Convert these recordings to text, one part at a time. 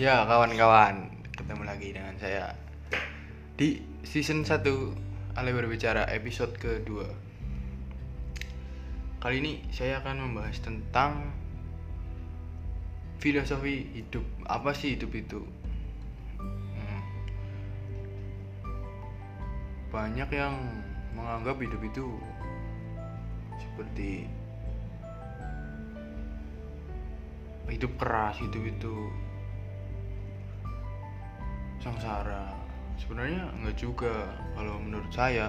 Ya kawan-kawan Ketemu lagi dengan saya Di season 1 Ale Berbicara episode kedua Kali ini saya akan membahas tentang Filosofi hidup Apa sih hidup itu? Hmm. Banyak yang menganggap hidup itu Seperti Hidup keras, hidup itu sengsara sebenarnya nggak juga kalau menurut saya.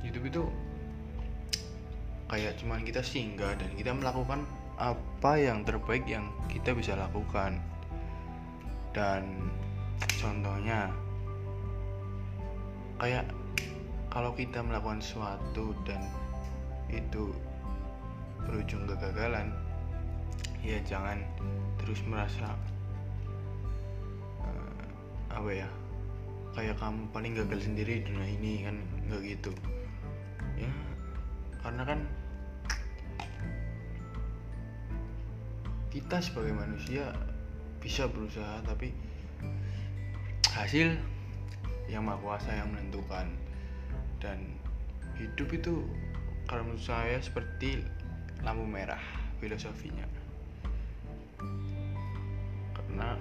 Hidup itu kayak cuman kita singgah dan kita melakukan apa yang terbaik yang kita bisa lakukan. Dan contohnya kayak kalau kita melakukan sesuatu dan itu berujung kegagalan ya jangan terus merasa apa ya kayak kamu paling gagal sendiri di dunia ini kan? Nggak gitu. Ya karena kan kita sebagai manusia bisa berusaha tapi hasil yang maha kuasa yang menentukan. Dan hidup itu kalau menurut saya seperti lampu merah filosofinya karena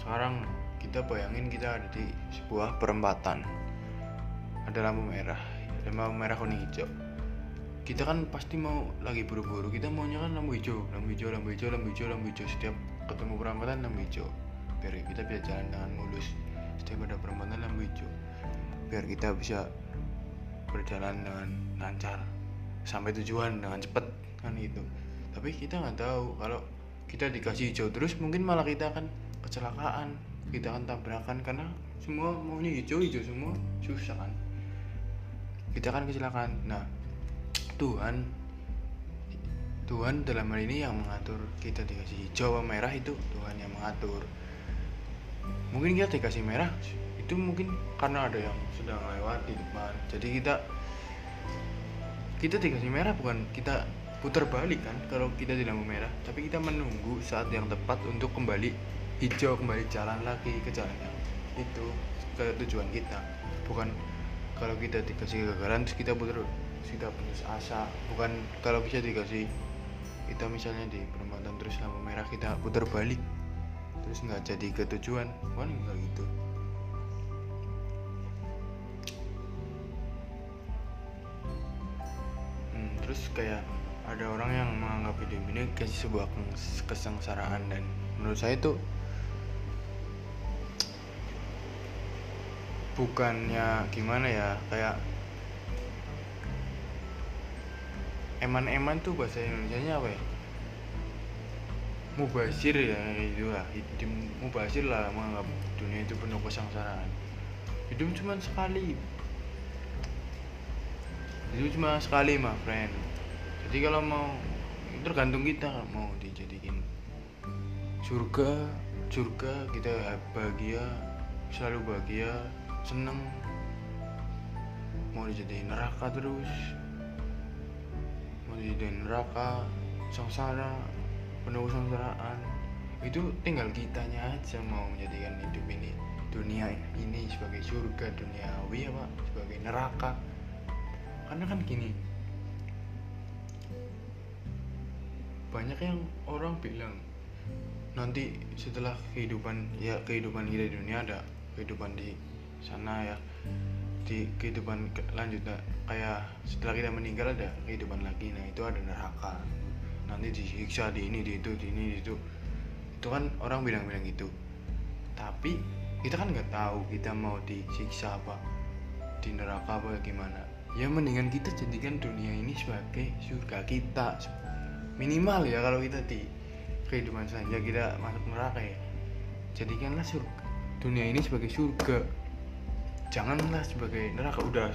sekarang kita bayangin kita ada di sebuah perempatan. Ada lampu merah lampu merah kuning hijau. Kita kan pasti mau lagi buru-buru. Kita maunya kan lampu hijau lampu hijau lampu hijau lampu hijau lampu hijau. Setiap ketemu perempatan lampu hijau. Biar kita bisa jalan dengan mulus. Setiap ada perempatan lampu hijau. Biar kita bisa berjalan dengan lancar. Sampai tujuan dengan cepat. Kan itu tapi kita nggak tahu kalau kita dikasih hijau terus mungkin malah kita akan kecelakaan kita akan tabrakan karena semua maunya hijau-hijau semua susah kan. Kita akan kecelakaan. Nah Tuhan Tuhan dalam hal ini yang mengatur kita dikasih hijau atau merah itu Tuhan yang mengatur. Mungkin kita dikasih merah itu mungkin karena ada yang sedang lewat di depan. Jadi kita kita dikasih merah bukan kita putar balik kan kalau kita di lampu merah. Tapi kita menunggu saat yang tepat untuk kembali hijau kembali jalan lagi ke jalan yang itu ke tujuan kita. Bukan kalau kita dikasih kegagalan terus kita putar kita putus asa. Bukan kalau bisa dikasih kita misalnya di perempatan terus lampu merah kita putar balik. Terus nggak jadi ke tujuan. Bukan nggak gitu. Hmm, terus kayak ada orang yang menganggap hidup ini kasih sebuah kesengsaraan dan menurut saya itu bukannya gimana ya kayak eman-eman tuh bahasa Indonesia nya apa ya? Mubasir ya itu lah di mubasir lah menganggap dunia itu penuh kesengsaraan. Hidup cuma sekali. Hidup cuma sekali mah friend jadi kalau mau tergantung kita mau dijadikan surga surga kita bahagia selalu bahagia seneng. Mau dijadiin neraka terus. Mau dijadiin neraka sengsara penuh sengsaraan. Itu tinggal kitanya aja mau menjadikan hidup ini dunia ini sebagai surga duniawi apa sebagai neraka. Karena kan gini banyak yang orang bilang nanti setelah kehidupan ya kehidupan kita di dunia ada kehidupan di sana ya di kehidupan lanjutnya kayak setelah kita meninggal ada kehidupan lagi nah itu ada neraka. Nanti disiksa di ini di itu di ini di itu. Itu kan orang bilang-bilang gitu. Tapi kita kan nggak tahu kita mau disiksa apa di neraka apa gimana. Ya mendingan kita jadikan dunia ini sebagai surga kita minimal ya kalau kita di kehidupan saja kita masuk neraka ya. Jadikanlah surga dunia ini sebagai surga. Janganlah sebagai neraka. Udah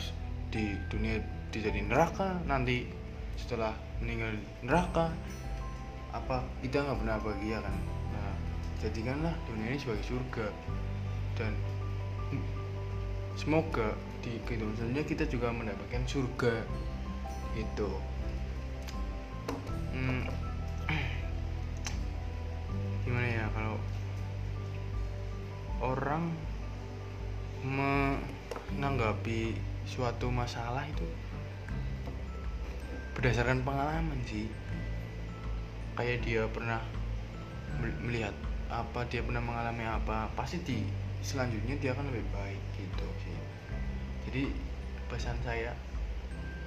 di dunia dijadi neraka nanti setelah meninggal neraka apa kita nggak pernah bahagia kan? Nah jadikanlah dunia ini sebagai surga. Dan semoga di kehidupan selanjutnya kita juga mendapatkan surga. Itu hmm, gimana ya kalau orang menanggapi suatu masalah itu berdasarkan pengalaman sih. Kayak dia pernah melihat apa dia pernah mengalami apa pasti di selanjutnya dia akan lebih baik gitu sih. Jadi pesan saya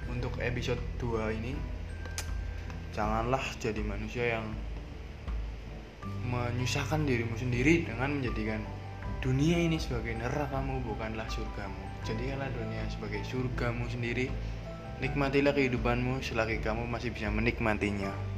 untuk episode 2 ini janganlah jadi manusia yang menyusahkan dirimu sendiri dengan menjadikan dunia ini sebagai nerakamu bukanlah surgamu. Jadikanlah dunia sebagai surgamu sendiri. Nikmatilah kehidupanmu selagi kamu masih bisa menikmatinya